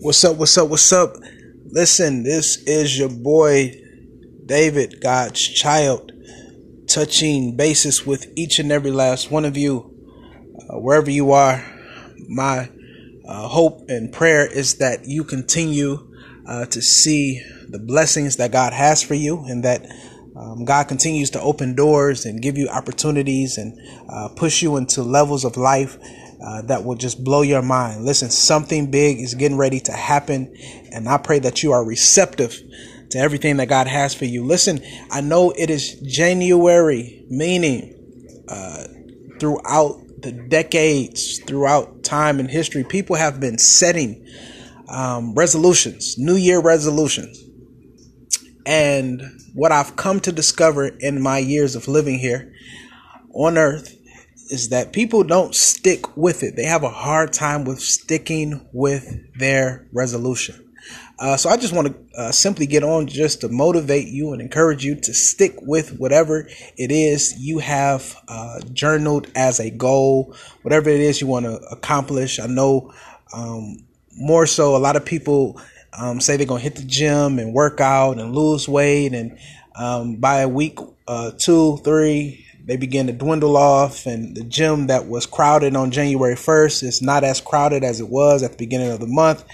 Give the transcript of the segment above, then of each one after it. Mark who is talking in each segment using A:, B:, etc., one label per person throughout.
A: What's up? What's up? What's up? Listen, this is your boy David, God's child, touching basis with each and every last one of you, uh, wherever you are. My uh, hope and prayer is that you continue uh, to see the blessings that God has for you and that um, God continues to open doors and give you opportunities and uh, push you into levels of life uh, that will just blow your mind. Listen, something big is getting ready to happen, and I pray that you are receptive to everything that God has for you. Listen, I know it is January, meaning uh, throughout the decades, throughout time and history, people have been setting um, resolutions, New Year resolutions. And what I've come to discover in my years of living here on earth is that people don't stick with it. They have a hard time with sticking with their resolution. Uh, so I just want to uh, simply get on just to motivate you and encourage you to stick with whatever it is you have uh, journaled as a goal, whatever it is you want to accomplish. I know um, more so a lot of people um, say they're going to hit the gym and work out and lose weight. And um, by a week, uh, two, three, they begin to dwindle off. And the gym that was crowded on January 1st is not as crowded as it was at the beginning of the month.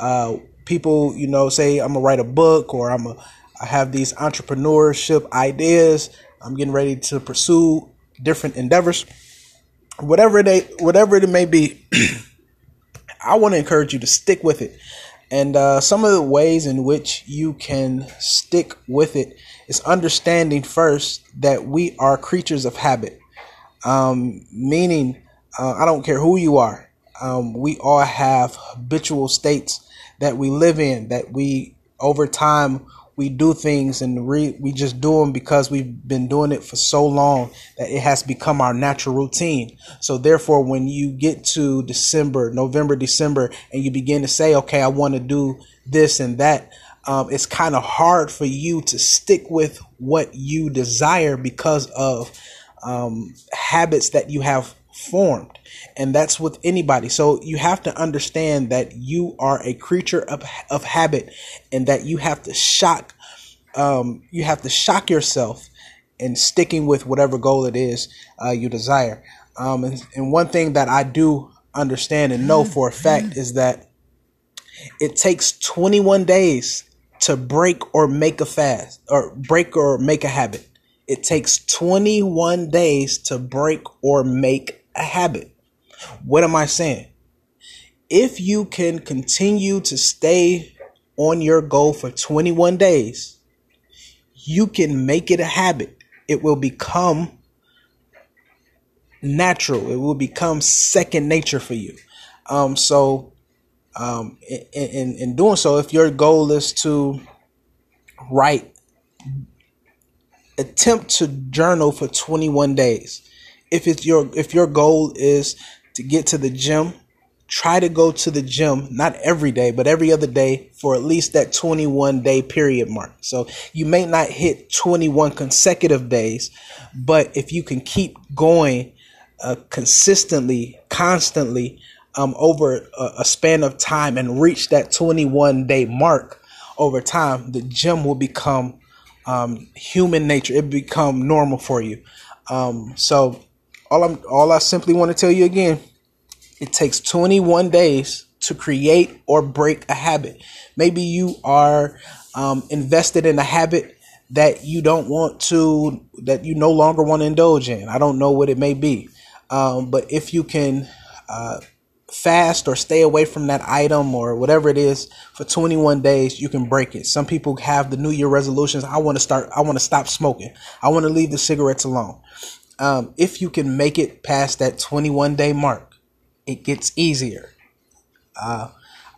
A: Uh, people, you know, say I'm gonna write a book or I'm a, I have these entrepreneurship ideas. I'm getting ready to pursue different endeavors, whatever they, whatever it may be. I want to encourage you to stick with it. And uh, some of the ways in which you can stick with it is understanding first that we are creatures of habit, um, meaning uh, I don't care who you are. Um, we all have habitual states that we live in that we over time we do things and re, we just do them because we've been doing it for so long that it has become our natural routine. So therefore, when you get to December, November, December, and you begin to say, okay, I want to do this and that, um, it's kind of hard for you to stick with what you desire because of um, habits that you have formed. And that's with anybody. So you have to understand that you are a creature of, of habit and that you have to shock um, you have to shock yourself in sticking with whatever goal it is uh, you desire. Um, and, and one thing that i do understand and know for a fact is that it takes 21 days to break or make a fast or break or make a habit. It takes 21 days to break or make a habit. What am I saying? If you can continue to stay on your goal for 21 days, you can make it a habit. It will become natural. It will become second nature for you. Um, so, um, in, in, in doing so, if your goal is to write, attempt to journal for 21 days if it's your if your goal is to get to the gym, try to go to the gym not every day, but every other day for at least that 21 day period mark. So you may not hit 21 consecutive days, but if you can keep going uh, consistently, constantly um, over a, a span of time and reach that 21 day mark over time, the gym will become um, human nature. It become normal for you. Um, so all I'm all I simply want to tell you again, it takes 21 days to create or break a habit. Maybe you are um, invested in a habit that you don't want to, that you no longer want to indulge in. I don't know what it may be. Um, but if you can uh, fast or stay away from that item or whatever it is for 21 days, you can break it. Some people have the New Year resolutions. I want to start, I want to stop smoking. I want to leave the cigarettes alone um, if you can make it past that 21 day mark, it gets easier. Uh,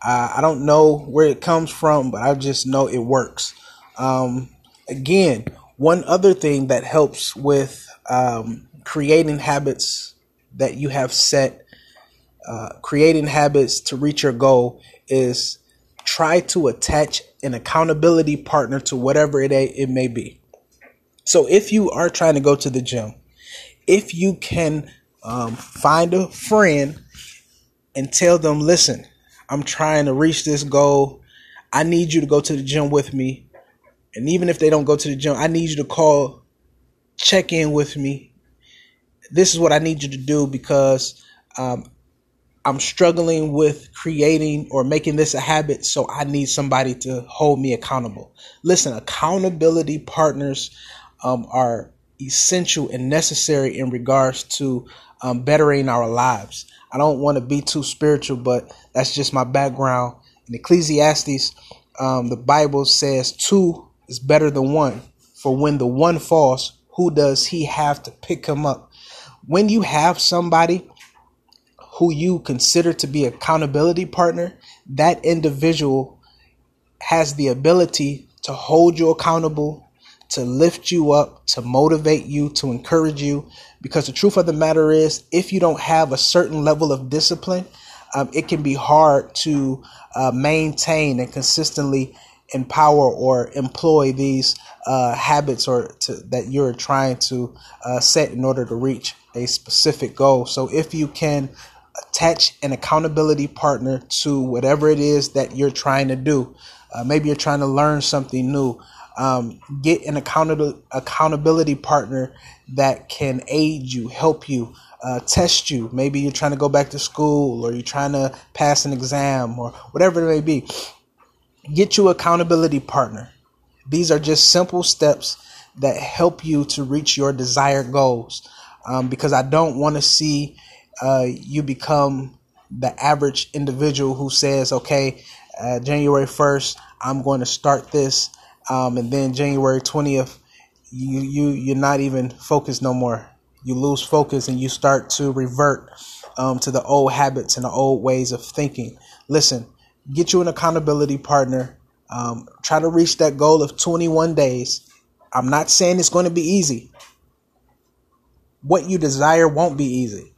A: I don't know where it comes from, but I just know it works. Um, again, one other thing that helps with um, creating habits that you have set, uh, creating habits to reach your goal is try to attach an accountability partner to whatever it, it may be. So if you are trying to go to the gym, if you can um, find a friend and tell them, listen, I'm trying to reach this goal. I need you to go to the gym with me. And even if they don't go to the gym, I need you to call, check in with me. This is what I need you to do because um, I'm struggling with creating or making this a habit, so I need somebody to hold me accountable. Listen, accountability partners um, are essential and necessary in regards to um, bettering our lives. I don't want to be too spiritual, but that's just my background. In Ecclesiastes, um, the Bible says two is better than one. For when the one falls, who does he have to pick him up? When you have somebody who you consider to be accountability partner, that individual has the ability to hold you accountable, to lift you up, to motivate you, to encourage you. Because the truth of the matter is, if you don't have a certain level of discipline, um, it can be hard to uh, maintain and consistently empower or employ these uh, habits or to, that you're trying to uh, set in order to reach a specific goal. So if you can attach an accountability partner to whatever it is that you're trying to do. Uh, maybe you're trying to learn something new. Um, get an accountability accountability partner that can aid you, help you, uh, test you. Maybe you're trying to go back to school or you're trying to pass an exam or whatever it may be. Get you accountability partner. These are just simple steps that help you to reach your desired goals. Um, because I don't want to see uh, you become the average individual who says, okay, uh, January 1st, I'm going to start this. Um, and then January 20th, you, you, you're not even focused no more. You lose focus and you start to revert um, to the old habits and the old ways of thinking. Listen, get you an accountability partner. Um, try to reach that goal of 21 days. I'm not saying it's going to be easy. What you desire won't be easy.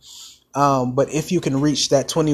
A: Um, but if you can reach that 21